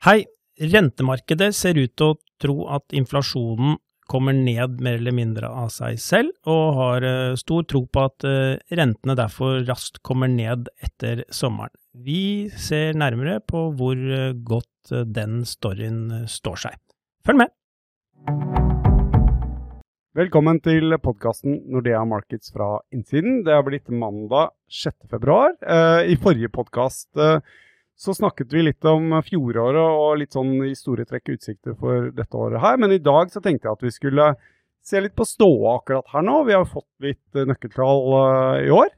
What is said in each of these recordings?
Hei, rentemarkedet ser ut til å tro at inflasjonen kommer ned mer eller mindre av seg selv, og har eh, stor tro på at eh, rentene derfor raskt kommer ned etter sommeren. Vi ser nærmere på hvor eh, godt den storyen står seg. Følg med! Velkommen til podkasten Nordea Markets fra innsiden. Det har blitt mandag 6. februar. I forrige podkast så snakket vi litt om fjoråret og litt sånn i store trekk utsikter for dette året her. Men i dag så tenkte jeg at vi skulle se litt på ståa akkurat her nå. Vi har fått litt eh, nøkkeltall uh, i år.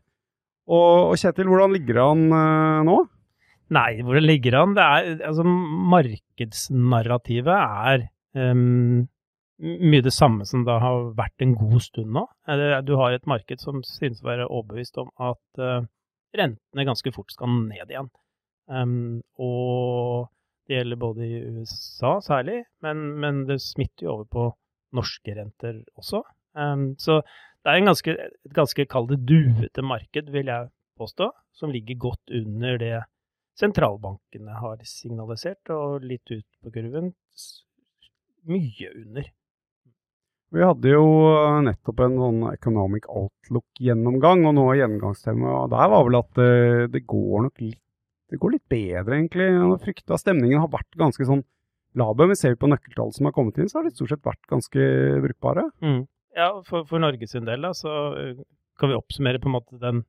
Og, Kjetil, hvordan ligger det an uh, nå? Nei, hvor det ligger an det er, altså Markedsnarrativet er um, mye det samme som det har vært en god stund nå. Du har et marked som synes å være overbevist om at uh, rentene ganske fort skal ned igjen. Um, og det gjelder både i USA særlig, men, men det smitter jo over på norske renter også. Um, så det er ganske, et ganske kall det duete marked, vil jeg påstå, som ligger godt under det sentralbankene har signalisert, og litt ut på kurven mye under. Vi hadde jo nettopp en sånn Economic Outlook-gjennomgang, og noe av gjennomgangstemaet der var vel at det, eh, det går nok litt det går litt bedre, egentlig. Frykta stemningen har vært ganske sånn laber. Men ser vi på nøkkeltall som har kommet inn, så har de stort sett vært ganske brukbare. Mm. Ja, for, for Norges del da, så eh, kan vi oppsummere på en måte den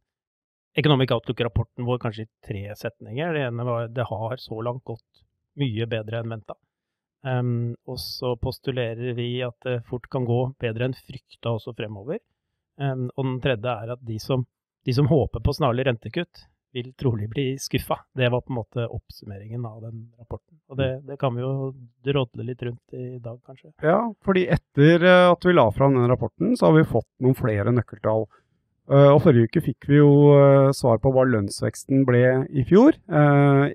Economic Outlook-rapporten vår kanskje i tre setninger. Det ene var det har så langt gått mye bedre enn venta. Um, og så postulerer vi at det fort kan gå bedre enn frykta også fremover. Um, og den tredje er at de som, de som håper på snarlig rentekutt, vil trolig bli skuffa. Det var på en måte oppsummeringen av den rapporten. Og det, det, kan vi jo drodle litt rundt i dag, kanskje. Ja, fordi etter eh, at vi la fram den rapporten, så har vi fått noen flere nøkkeltall. Eh, og forrige uke fikk vi jo eh, svar på hva lønnsveksten ble i fjor.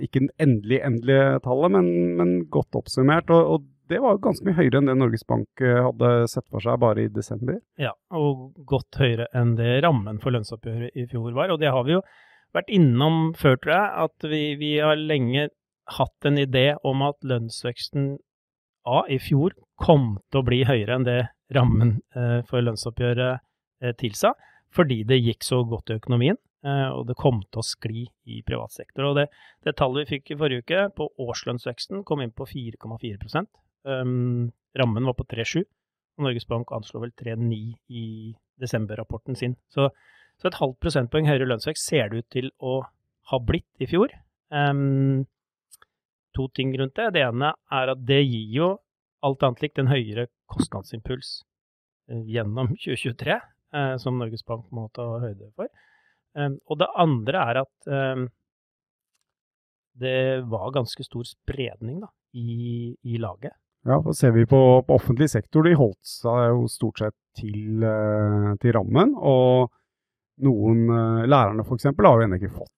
Ikke den endelige, endelige tallet, men, men godt oppsummert. Og, og, det var jo ganske mye høyere enn det Norges Bank hadde sett for seg bare i desember. Ja, og godt høyere enn det rammen for lønnsoppgjøret i fjor var. Og det har vi jo vært innom før, tror jeg, at vi, vi, har lenge hatt en idé om at lønnsveksten A i fjor kom til å bli høyere enn det rammen eh, for lønnsoppgjøret eh, tilsa, fordi det gikk så godt i økonomien. Eh, og det kom til å skli i privat sektor. Og det, det, tallet vi fikk i forrige uke, på årslønnsveksten, kom inn på 4,4 um, Rammen var på 3,7 og Norges Bank anslo vel 3,9 i desember-rapporten sin. Så så et halvt prosentpoeng høyere lønnsvekst ser det ut til å ha blitt i fjor. Um, to ting rundt det. Det ene er at det gir jo alt annet likt en høyere kostnadsimpuls uh, gjennom 2023, uh, eh, som Norges Bank må ta høyde for. Um, og det andre er at um, det var ganske stor spredning da, i, i laget. Ja, for ser vi på, på, offentlig sektor, de holdt seg jo stort sett til, uh, til rammen. og noen uh, lærerne f.eks. har jo ennå ikke fått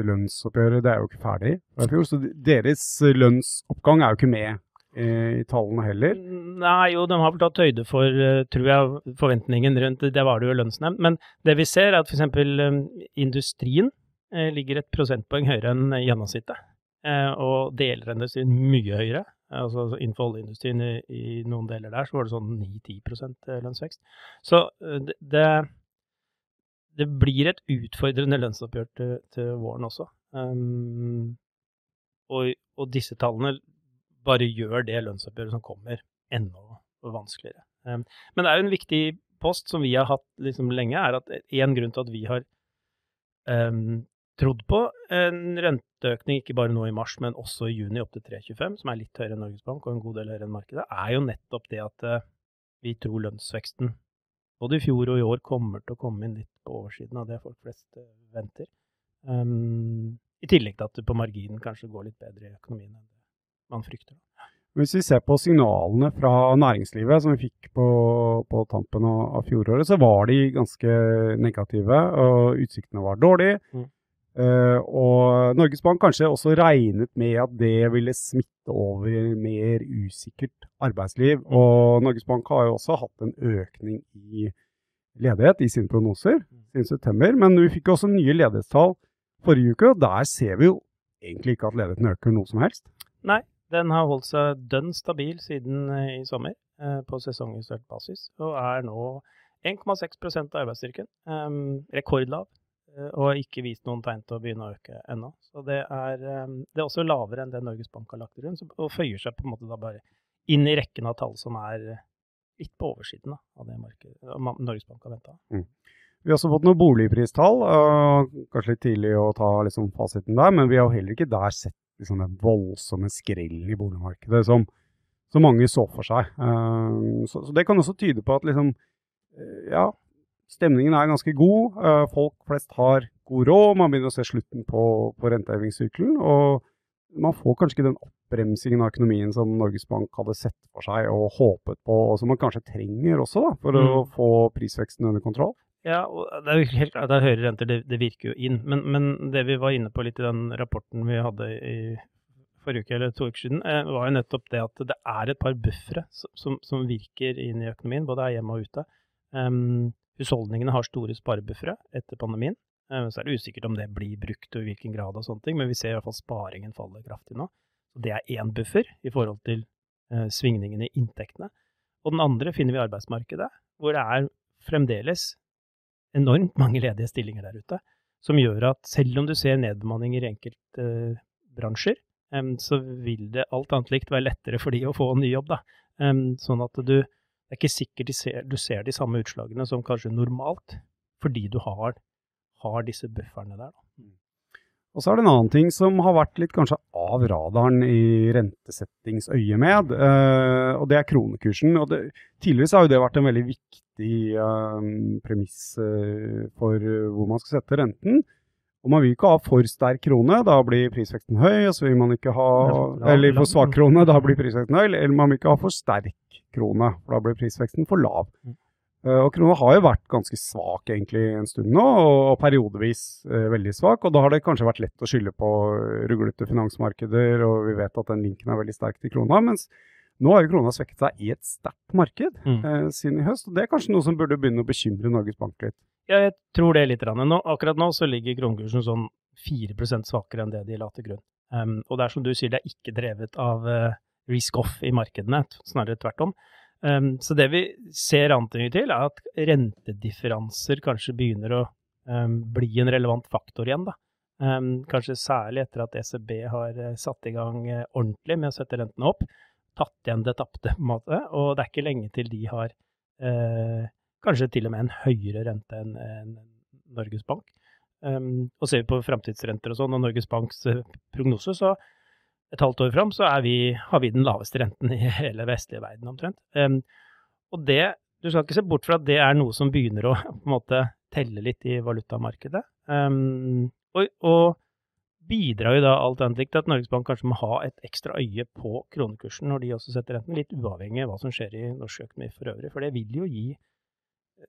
lønnsoppgjøret, det er jo ikke ferdig fjor. Så deres lønnsoppgang er jo ikke med eh, i tallene heller. Nei, jo, de har vel tatt høyde for, tror jeg, forventningen rundt det var det jo lønnsnemnd. Men det vi ser, er at f.eks. Industrien ligger et prosentpoeng høyere enn gjennomsnittet. Og delindustrien mye høyere. Altså Innenfor oljeindustrien i, i, noen deler der så var det sånn 9-10% lønnsvekst. Så det, det det blir et utfordrende lønnsoppgjør til, til våren også. Um, og, og, disse tallene bare gjør det lønnsoppgjøret som kommer, enda vanskeligere. Um, men det er jo en viktig post som vi har hatt liksom lenge, er at en grunn til at vi har um, trodd på en renteøkning, ikke bare nå i mars, men også i juni opp til 3,25, som er litt høyere enn Norges Bank og en god del høyere enn markedet, er jo nettopp det at uh, vi tror lønnsveksten både i fjor og i år kommer til å komme inn litt på oversiden av det folk flest eh, venter. Um, I tillegg til at det på marginen kanskje går litt bedre i økonomien enn man frykter. Hvis vi ser på signalene fra næringslivet som vi fikk på, på tampen av, fjoråret, så var de ganske negative, og utsiktene var dårlige. Mm. Uh, og Norges Bank kanskje også regnet med at det ville smitte over mer usikkert arbeidsliv. Og Norges Bank har jo også hatt en økning i ledighet i sine prognoser siden september. Men vi fikk også nye ledighetstall forrige uke, og der ser vi jo egentlig ikke at ledigheten øker noe som helst. Nei, Den har holdt seg dønn stabil siden i sommer på sesongjustert basis, og er nå 1,6% av arbeidsstyrken. rekordlav, og ikke vist noen tegn til å begynne å øke ennå. Så det er, det er, også lavere enn det Norges Bank har lagt grunn, og føyer seg på en måte da bare inn i rekken av tall som er litt på oversiden da, av det markedet Norges Bank har venta. Mm. Vi har også fått noen boligpristall. Kanskje litt tidlig å ta liksom, fasiten der, men vi har heller ikke der sett liksom, den voldsomme skrellen i boligmarkedet som, som mange så for seg. Så, så, det kan også tyde på at liksom, ja, stemningen er ganske god. folk flest har god råd. Man begynner å se slutten på, på rentehevingssykkelen. Og man får kanskje ikke den oppbremsingen av økonomien som Norges Bank hadde sett for seg og håpet på, og som man kanskje trenger også da, for mm. å få prisveksten under kontroll. Ja, og det er jo helt klart at høyere renter, det, det, virker jo inn. Men, men, det vi var inne på litt i den rapporten vi hadde i forrige uke eller to uker siden, eh, var jo nettopp det at det er et par buffere som, som, virker inn i økonomien, både her hjemme og ute. Um, husholdningene har store sparebuffere etter pandemien. Um, så er det usikkert om det blir brukt og i hvilken grad og sånne ting, men vi ser i hvert fall sparingen faller kraftig nå. Så det er én buffer i forhold til uh, svingningene i inntektene. Og den andre finner vi i arbeidsmarkedet, hvor det er fremdeles enormt mange ledige stillinger der ute, som gjør at selv om du ser nedbemanninger i enkelte uh, bransjer, um, så vil det alt annet likt være lettere for de å få en ny jobb. Da. Sånn at du det er ikke sikkert ser, du ser, de samme utslagene som kanskje normalt, fordi du har, har disse bufferne der. Da. Mm. Og så er det en annen ting som har vært litt kanskje av radaren i rentesettingsøyemed, med, og det er kronekursen. Og det, tidligere så har jo det vært en veldig viktig uh, premiss uh, for hvor man skal sette renten. Og man vil ikke ha for sterk krone, da blir prisveksten høy. og så vil man ikke ha, Eller for svak krone, da blir prisveksten høy. Eller man vil ikke ha for sterk krone, for da blir prisveksten for lav. Mm. Eh, og krona har jo vært ganske svak egentlig en stund nå, og periodevis eh, veldig svak. Og da har det kanskje vært lett å skylde på ruglete finansmarkeder, og vi vet at den linken er veldig sterk til krona. Mens nå har jo krona svekket seg i et sterkt marked mm. eh, siden i høst. Og det er kanskje noe som burde begynne å bekymre Norges Bank litt? Ja, jeg tror det litt. Nå, akkurat nå så ligger kronekursen sånn 4% svakere enn det de la til grunn. Um, og det er som du sier, det er ikke drevet av uh, risk-off i markedene, snarere tvert om. Um, så det vi ser antydninger til, er at rentedifferanser kanskje begynner å um, bli en relevant faktor igjen. da. Um, kanskje særlig etter at ECB har uh, satt i gang uh, ordentlig med å sette rentene opp. Tatt igjen det tapte, på en måte. Og det er ikke lenge til de har uh, kanskje til og med en høyere rente enn en Norges Bank. og ser vi på framtidsrenter og sånn, og Norges Banks prognose, så et halvt år fram, så vi, har vi den laveste renten i hele vestlige verden omtrent. Um, og det, du skal ikke se bort fra at det er noe som begynner å på en måte telle litt i valutamarkedet. Um, og, og, bidrar jo da alt annet likt til at Norges Bank kanskje må ha et ekstra øye på kronekursen når de også setter renten, litt uavhengig av hva som skjer i norsk økonomi for øvrig. For det vil jo gi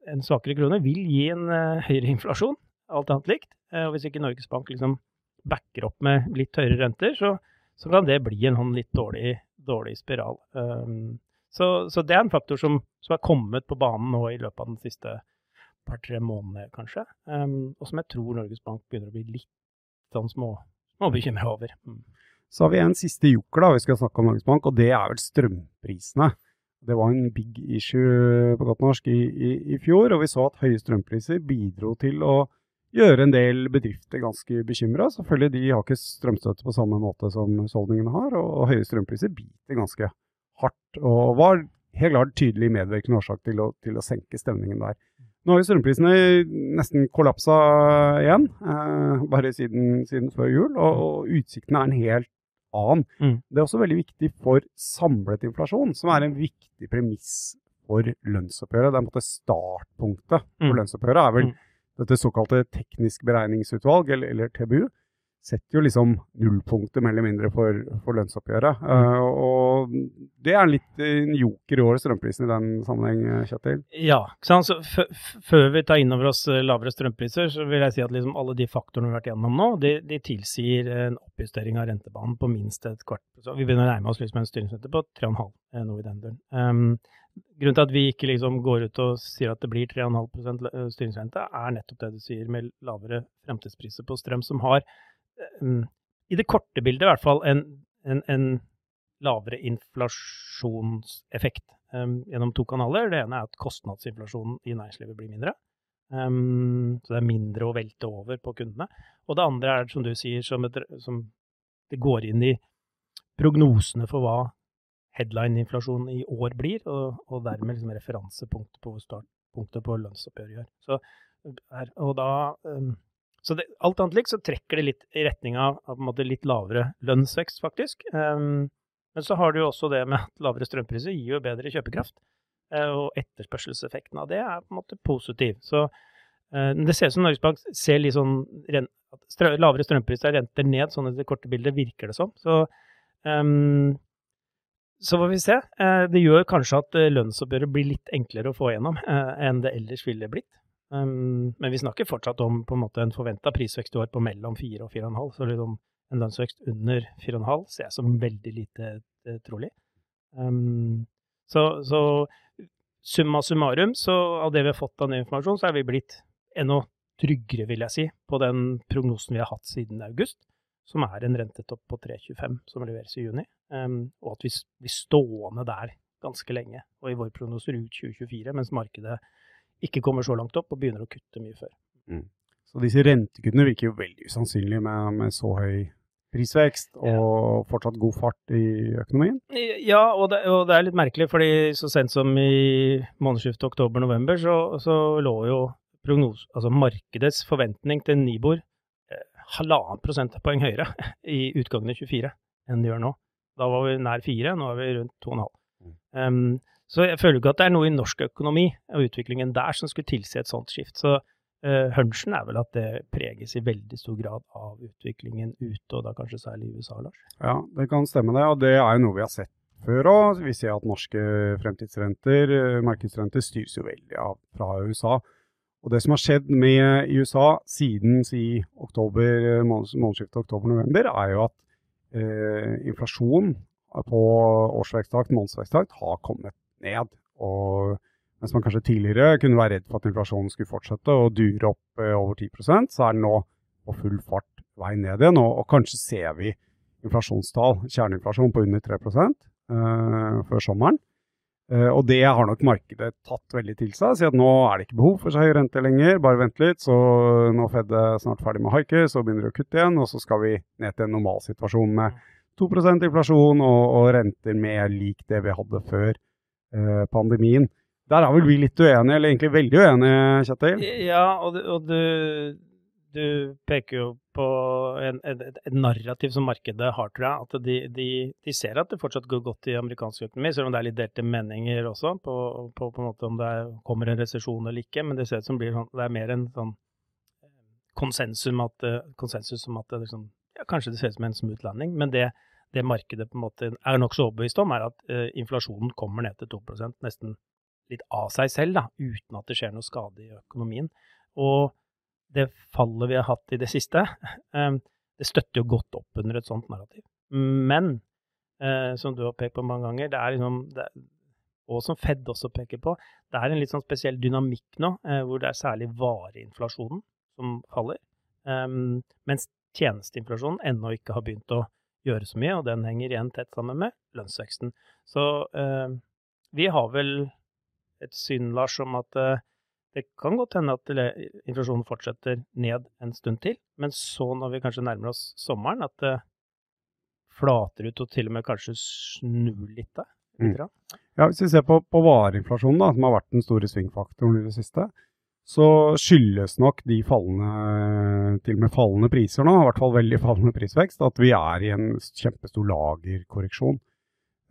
en svakere krone vil gi en uh, høyere inflasjon, alt annet likt. Uh, og hvis ikke Norges Bank liksom backer opp med litt høyere renter, så så kan det bli en sånn litt dårlig, dårlig spiral. Um, så, så, det er en faktor som, som, er kommet på banen nå i løpet av den siste par-tre månedene, kanskje. Um, og som jeg tror Norges Bank begynner å bli litt sånn små, småbekymra over. Mm. Så har vi en siste joker da, vi skal snakke om Norges Bank, og det er vel strømprisene. Det var en big issue på godt norsk i, i, i fjor, og vi så at høye strømpriser bidro til å gjøre en del bedrifter ganske bekymra. Selvfølgelig, de har ikke strømstøtte på samme måte som husholdningene har, og høye strømpriser biter ganske hardt. Og var helt klart tydelig medvirkende årsak til å, til å senke stemningen der. Nå har jo strømprisene nesten kollapsa igjen, eh, bare siden, siden, før jul, og, og utsiktene er en helt annen. Mm. Det er også veldig viktig for samlet inflasjon, som er en viktig premiss for lønnsoppgjøret. Det er en måte startpunktet for mm. lønnsoppgjøret. er vel mm dette såkalte teknisk beregningsutvalg, eller, eller TBU, setter jo liksom nullpunktet mer eller mindre for, for lønnsoppgjøret. Uh, og det er litt en joker i året, strømprisen i den sammenheng, Kjetil? Ja. så Før vi tar inn over oss eh, lavere strømpriser, så vil jeg si at liksom alle de faktorene vi har vært gjennom nå, de, de tilsier en oppjustering av rentebanen på minst et kvart. Så vi begynner å nærme oss liksom en styringsrente på 3,5, eh, noe i den døren. Um, Grunnen til at vi ikke liksom går ut og sier at det blir 3,5 eh, styringsrente, er nettopp det du sier med lavere fremtidspriser på strøm, som har, i det korte bildet i hvert fall, en, en, en lavere inflasjonseffekt um, gjennom to kanaler. Det ene er at kostnadsinflasjonen i næringslivet blir mindre. Um, så det er mindre å velte over på kundene. Og det andre er, som du sier, som, et, som det går inn i prognosene for hva headline-inflasjonen i år blir, og, og dermed liksom referansepunktet på startpunktet på lønnsoppgjøret gjør. Så, og da, um, så det, alt annet likt så trekker det litt i retning av, litt lavere lønnsvekst, faktisk. Um, men så har du jo også det med at lavere strømpriser gir jo bedre kjøpekraft. Uh, og etterspørselseffekten av det er på en måte positiv. Så uh, det ser ut som Norges Bank ser litt sånn strø, lavere strømpriser renter ned, sånn i det korte bildet virker det som. Så um, så får vi se. Uh, det gjør kanskje at lønnsoppgjøret blir litt enklere å få gjennom enn det ellers ville blitt. Um, men vi snakker fortsatt om på en måte en forventa prisvekst i år på mellom 4 og 4,5. Så liksom en lønnsvekst under 4,5 ser jeg som veldig lite trolig. Um, så, så summa summarum, så av det vi har fått av ny informasjon, så er vi blitt enda tryggere, vil jeg si, på den prognosen vi har hatt siden august som er en rentetopp på 3,25 som leveres i juni, um, og at vi blir stående der ganske lenge, og i vår prognoser ut 2024, mens markedet ikke kommer så langt opp og begynner å kutte mye før. Mm. Så disse rentekuttene virker jo veldig usannsynlige med, med så høy prisvekst og ja. fortsatt god fart i økonomien? Ja, og det, og det, er litt merkelig, fordi så sent som i månedsskiftet oktober-november, så, så, lå jo prognos, altså markedets forventning til Nibor halvannen prosentpoeng høyere i utgangen av 24 enn det gjør nå. Da var vi nær fire, nå er vi rundt to og en halv. Um, så jeg føler ikke at det er noe i norsk økonomi og utviklingen der som skulle tilsi et sånt skift. Så uh, hunchen er vel at det preges i veldig stor grad av utviklingen ute, og da kanskje særlig i USA, Lars? Ja, det kan stemme det, og det er jo noe vi har sett før òg. Vi ser at norske fremtidsrenter, eh, markedsrenter, styres jo veldig av fra USA. Og det som har skjedd med USA siden si oktober, månedsskiftet oktober-november, er jo at eh, inflasjon på årsverkstakt, månedsverkstakt, har kommet ned. Og mens man kanskje tidligere kunne være redd for at inflasjonen skulle fortsette å dure opp eh, over 10% så er den nå på full fart vei ned igjen. Og, og kanskje ser vi inflasjonstall, kjerneinflasjon, på under 3 eh, før sommeren. Eh, og det har nok markedet tatt veldig til seg. Si at nå er det ikke behov for så høy rente lenger, bare vent litt. Så nå er Fed snart ferdig med haiket, så begynner de å kutte igjen. Og så skal vi ned til en normalsituasjon med 2 inflasjon og, og, renter mer lik det vi hadde før pandemien. Der er vel vi litt uenige, eller egentlig veldig uenige, Kjetil? Ja, og, du, og du, du peker jo på et, et, narrativ som markedet har, tror jeg. At de, de, de, ser at det fortsatt går godt i amerikansk økonomi, selv om det er litt delte meninger også på, på, på en måte om det er, kommer en resesjon eller ikke. Men det ser ut som blir, sånn, det er mer en sånn eh, konsensus om at, konsensus om at det liksom, ja, kanskje det ser ut som en smooth landing. Men det, det markedet på en måte er nokså overbevist om, er at uh, inflasjonen kommer ned til 2% nesten litt av seg selv, da, uten at det skjer noe skade i økonomien. Og det fallet vi har hatt i det siste, eh, det støtter jo godt opp under et sånt narrativ. Men eh, som du har pekt på mange ganger, det er liksom det, og som Fed også peker på, det er en litt sånn spesiell dynamikk nå, eh, hvor det er særlig vareinflasjonen som faller, mens tjenesteinflasjonen ennå ikke har begynt å gjøre så mye, og den henger igjen tett sammen med lønnsveksten. Så vi har vel et syn, Lars, om at det kan godt hende at inflasjonen fortsetter ned en stund til, men så når vi kanskje nærmer oss sommeren, at det flater ut og til og med kanskje snur litt der. Mm. Ja, Hvis vi ser på, på vareinflasjonen, da, som har vært den store svingfaktoren i det siste, så skyldes nok de fallende, til og med fallende priser nå, i hvert fall veldig fallende prisvekst, at vi er i en kjempestor lagerkorreksjon.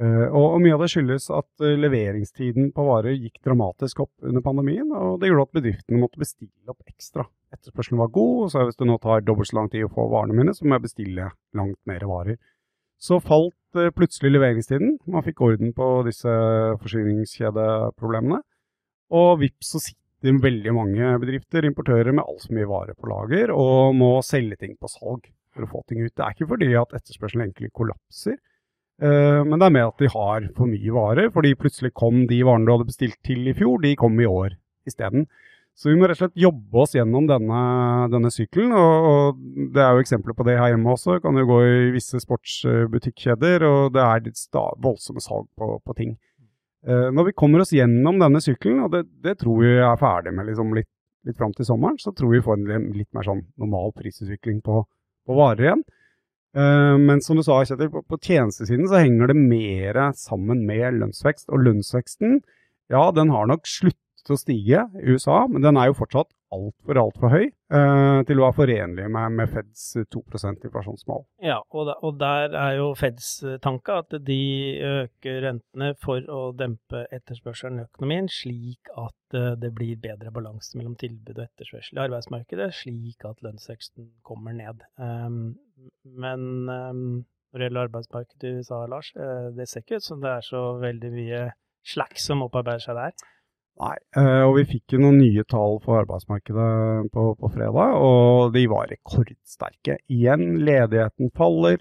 Uh, og, og, Mye av det skyldes at uh, leveringstiden på varer gikk dramatisk opp under pandemien. og Det gjorde at bedriftene måtte bestille opp ekstra. Etterspørselen var god, så hvis det nå tar dobbelt så lang tid å få varene mine, så må jeg bestille langt mer varer. Så falt uh, plutselig leveringstiden. Man fikk orden på disse forsyningskjedeproblemene. Og vips så sitter veldig mange bedrifter, importører, med altfor mye varer på lager og må selge ting på salg for å få ting ut. Det er ikke fordi at etterspørselen egentlig kollapser Eh, men det er med at de har for mye varer, fordi plutselig kom de varene du hadde bestilt til i fjor, de kom i år isteden. Så vi må rett og slett jobbe oss gjennom denne, denne sykkelen. Og, og, det er jo eksempler på det her hjemme også. Det kan jo gå i visse sportsbutikkjeder, og det er voldsomme salg på, på ting. Eh, når vi kommer oss gjennom denne sykkelen, og det, det tror vi er ferdig med liksom litt, litt fram til sommeren, så tror vi får en litt mer sånn normal prisutvikling på, på varer igjen. Uh, men som du sa, Kjetil, på, på tjenestesiden så henger det mer sammen med lønnsvekst. Og lønnsveksten, ja, den har nok sluttet å stige i USA, men den er jo fortsatt altfor, altfor høy eh, til å være forenlig med, med Feds 2% inflasjonsmål. Ja, og, da, og, der er jo Feds tanke at de øker rentene for å dempe etterspørselen i økonomien, slik at uh, det blir bedre balanse mellom tilbud og etterspørsel i arbeidsmarkedet, slik at lønnsveksten kommer ned. Um, men um, når det gjelder arbeidsmarkedet i USA, Lars, det ser ikke ut som det er så veldig mye slack som opparbeider seg der. Nei, eh, og vi fikk jo noen nye tall for arbeidsmarkedet på, på fredag, og de var rekordsterke. Igjen, ledigheten faller,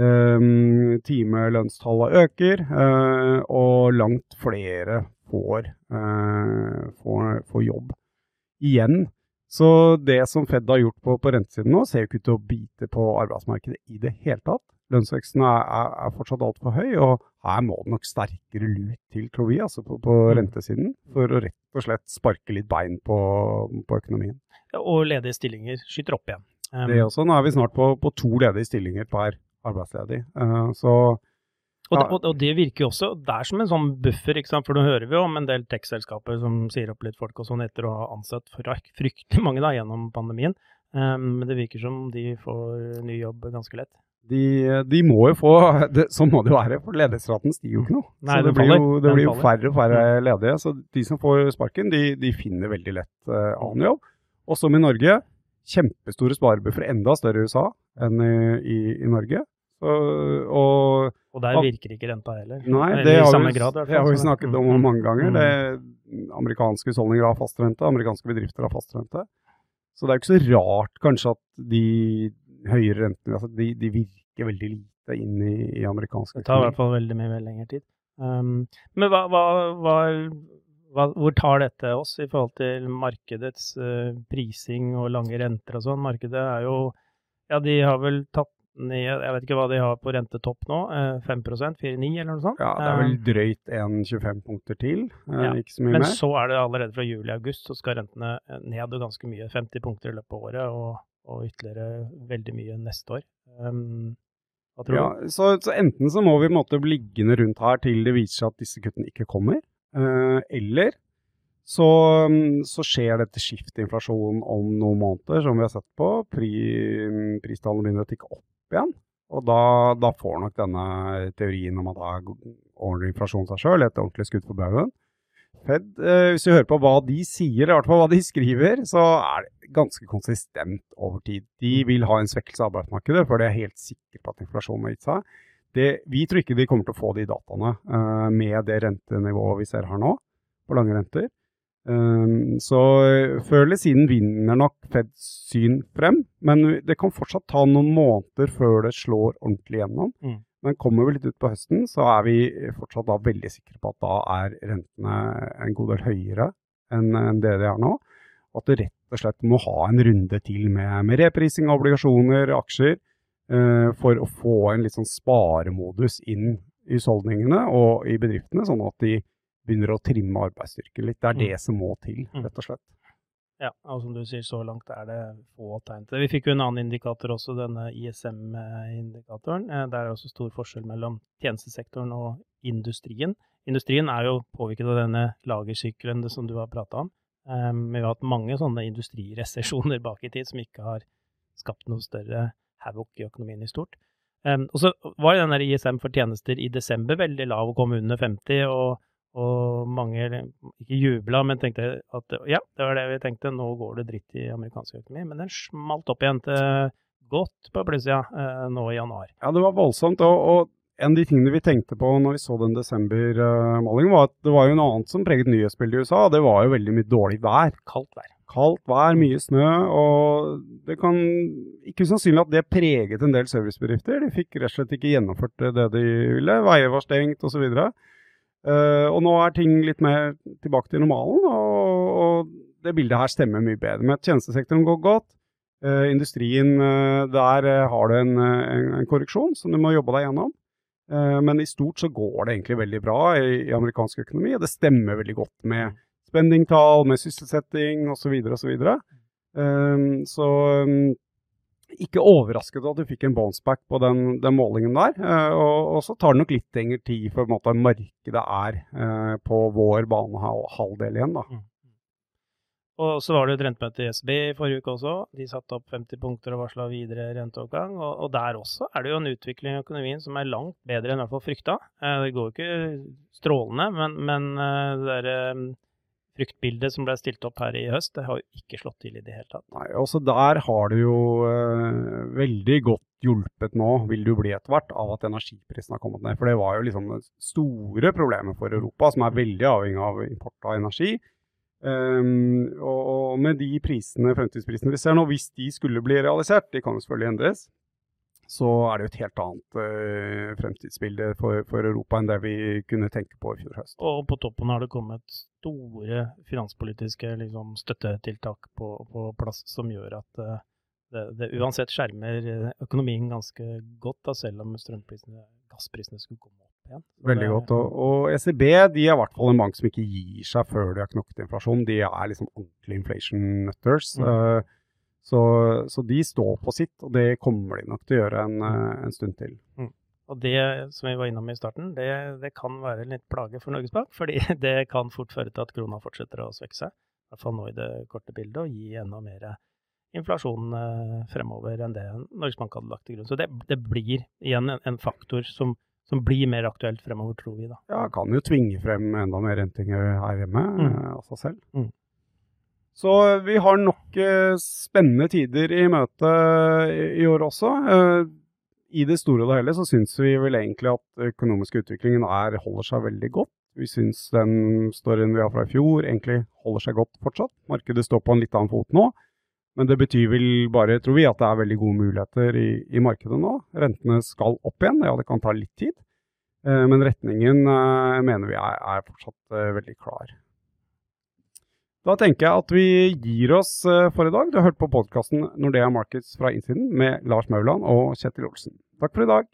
um, timelønnstallet øker, uh, og langt flere får, uh, får, får, jobb. Igjen. Så det som Fed har gjort på, på rentesiden nå, ser jo ikke ut til å bite på arbeidsmarkedet i det hele tatt lønnsveksten er, er, er fortsatt altfor høy, og her må det nok sterkere lut til, tror vi, altså på, på mm. rentesiden, for å rett og slett sparke litt bein på, på økonomien. Og ledige stillinger skyter opp igjen. Um, det også. Nå er vi snart på, på to ledige stillinger per arbeidsledig. Uh, så og, det, og, det, virker jo også det er som en sånn buffer, ikke sant? for nå hører vi jo om en del tech-selskaper som sier opp litt folk og sånn etter å ha ansatt fryktelig mange da, gjennom pandemien. Um, men det virker som de får ny jobb ganske lett de, de, må jo få det, Sånn må det jo være, for ledighetsraten stiger jo ikke noe. Nei, så det, blir jo, det blir jo, færre og færre ledige. Så de som får sparken, de, de finner veldig lett uh, annen jobb. Og som i Norge, kjempestore sparebuffere, enda større i USA enn i, i, i Norge. Så, og, og, der virker ikke renta heller? Nei, det har, vi, grad, det har vi snakket om mm. mange ganger. Mm. Det, amerikanske husholdninger har fastrente, amerikanske bedrifter har fastrente. Så det er jo ikke så rart kanskje at de høyere rentene altså de, de, virker veldig lite inn i, i amerikansk økonomi. Det tar i hvert fall veldig mye lengre tid. Um, men hva, hva, hva, hvor tar dette oss i forhold til markedets uh, prising og lange renter og sånn? Markedet er jo Ja, de har vel tatt ned Jeg vet ikke hva de har på rentetopp nå, 5% 4,9 eller noe sånt? Ja, det er vel um, drøyt 1,25 punkter til, uh, ja, ikke så mye men mer. Men så er det allerede fra juli-august så skal rentene ned ganske mye, 50 punkter i løpet av året. og og ytterligere veldig mye neste år. Um, ja? Så, så, enten så må vi måtte bli liggende rundt her til det viser seg at disse kuttene ikke kommer, uh, eller så, så, skjer dette skiftet i inflasjonen om noen måneder, som vi har sett på. Pri, pristallene begynner å tikke opp igjen. Og da, da, får nok denne teorien om at da ordner inflasjonen seg sjøl, et ordentlig skudd for baugen. Fed, eh, hvis vi hører på hva de sier, eller i hvert fall hva de skriver, så er det ganske konsistent over tid. De mm. vil ha en svekkelse av arbeidsmarkedet, for det er helt sikre på at inflasjonen har gitt seg. Det, vi tror ikke de kommer til å få de dataene uh, med det rentenivået vi ser her nå, på lange renter. Um, så før eller siden vinner nok Feds syn frem, men det kan fortsatt ta noen måneder før det slår ordentlig gjennom. Mm. Men kommer vi litt ut på høsten, så er vi fortsatt da veldig sikre på at da er rentene en god del høyere enn det de er nå. Og at det rett og slett må ha en runde til med, med reprising av obligasjoner, aksjer, eh, for å få en litt sånn sparemodus inn i husholdningene og i bedriftene, sånn at de begynner å trimme arbeidsstyrken litt. Det er mm. det som må til, mm. rett og slett. Ja, og som du sier, så langt er det få tegn til det. Vi fikk jo en annen indikator også, denne ISM-indikatoren. Eh, det er også stor forskjell mellom tjenestesektoren og industrien. Industrien er jo påvirket av denne lagersykkelen som du har prata om. Um, vi har hatt mange sånne industriresesjoner bak i tid som ikke har skapt noe større havoc i økonomien i stort. Um, og så var den der ISM for tjenester i desember veldig lav og kom under 50. og og mange ikke jubla, men tenkte at ja, det var det vi tenkte, nå går det dritt i amerikansk økonomi. Men den smalt opp igjen til godt på plussida ja, nå i januar. Ja, det var voldsomt. Og, og, en av de tingene vi tenkte på når vi så den desembermålingen, var at det var jo noe annet som preget nyhetsbildet i USA. Det var jo veldig mye dårlig vær. Kaldt vær. Kaldt vær, mye snø. Og det kan ikke usannsynlig at det preget en del servicebedrifter. De fikk rett og slett ikke gjennomført det de ville. Veier var stengt osv. Uh, og nå er ting litt mer tilbake til normalen, og, og, det bildet her stemmer mye bedre. Med at tjenestesektoren går godt, uh, industrien uh, der har du en, en, en, korreksjon som du må jobbe deg gjennom. men i stort så går det egentlig veldig bra i, i amerikansk økonomi, og det stemmer veldig godt med spendingtall, med sysselsetting osv. osv. Um, så um, ikke overrasket at du fikk en bounceback på den, den målingen der. Uh, og, og, så tar det nok litt lengre tid før måte, markedet er uh, på vår banehalvdel igjen. da. Mm. Og så var det et rentemøte i SB i forrige uke også. De satte opp 50 punkter og varsla videre renteoppgang. Og, og, der også er det jo en utvikling i økonomien som er langt bedre enn i hvert fall frykta. Uh, det går jo ikke strålende, men, men det derre fryktbildet som ble stilt opp her i høst, det har jo ikke slått til i det hele tatt. Nei, også der har det jo eh, veldig godt hjulpet nå, vil du bli etter hvert, av at energiprisen har kommet ned. For det var jo liksom det store problemet for Europa, som er veldig avhengig av import av energi. Um, og, og, med de prisene, fremtidsprisene vi ser nå, hvis de skulle bli realisert, de kan jo selvfølgelig endres, så er det jo et helt annet uh, fremtidsbilde for, for, Europa enn det vi kunne tenke på i fjor høst. Og på toppen har det kommet store finanspolitiske liksom, støttetiltak på, på, plass som gjør at uh, det, det, uansett skjermer eh, økonomien ganske godt, da, selv om strømprisene, gassprisene skulle komme opp igjen. Veldig godt. Og, og, ECB de er i hvert fall en bank som ikke gir seg før de har knokket inflasjon. De er liksom ordentlige inflation nutters. Mm. Uh, så, så, de står på sitt, og det kommer de nok til å gjøre en, eh, en stund til. Mm. Og det som vi var innom i starten, det, det, kan være litt plage for Norges Bank. Fordi det kan fort føre til at krona fortsetter å svekke seg. I hvert fall nå i det korte bildet, og gi enda mer inflasjon eh, fremover enn det Norges Bank hadde lagt til grunn. Så det, det blir igjen en, en faktor som, som, blir mer aktuelt fremover, tror vi. da. Ja, kan jo tvinge frem enda mer rentinger her hjemme mm. Eh, av seg selv. Mm. Så vi har nok eh, spennende tider i møte i år også. Eh, I det store og det hele så syns vi vel egentlig at økonomiske utviklingen er, holder seg veldig godt. Vi syns den storyen vi har fra i fjor egentlig holder seg godt fortsatt. Markedet står på en litt annen fot nå. Men det betyr vel bare, tror vi, at det er veldig gode muligheter i, i markedet nå. Rentene skal opp igjen, ja det kan ta litt tid. Eh, men retningen mener vi er, er fortsatt veldig klar. Da tenker jeg at vi gir oss eh, for i dag. Du har hørt på podkasten Nordea Markets fra innsiden med Lars Mauland og Kjetil Olsen. Takk for i dag.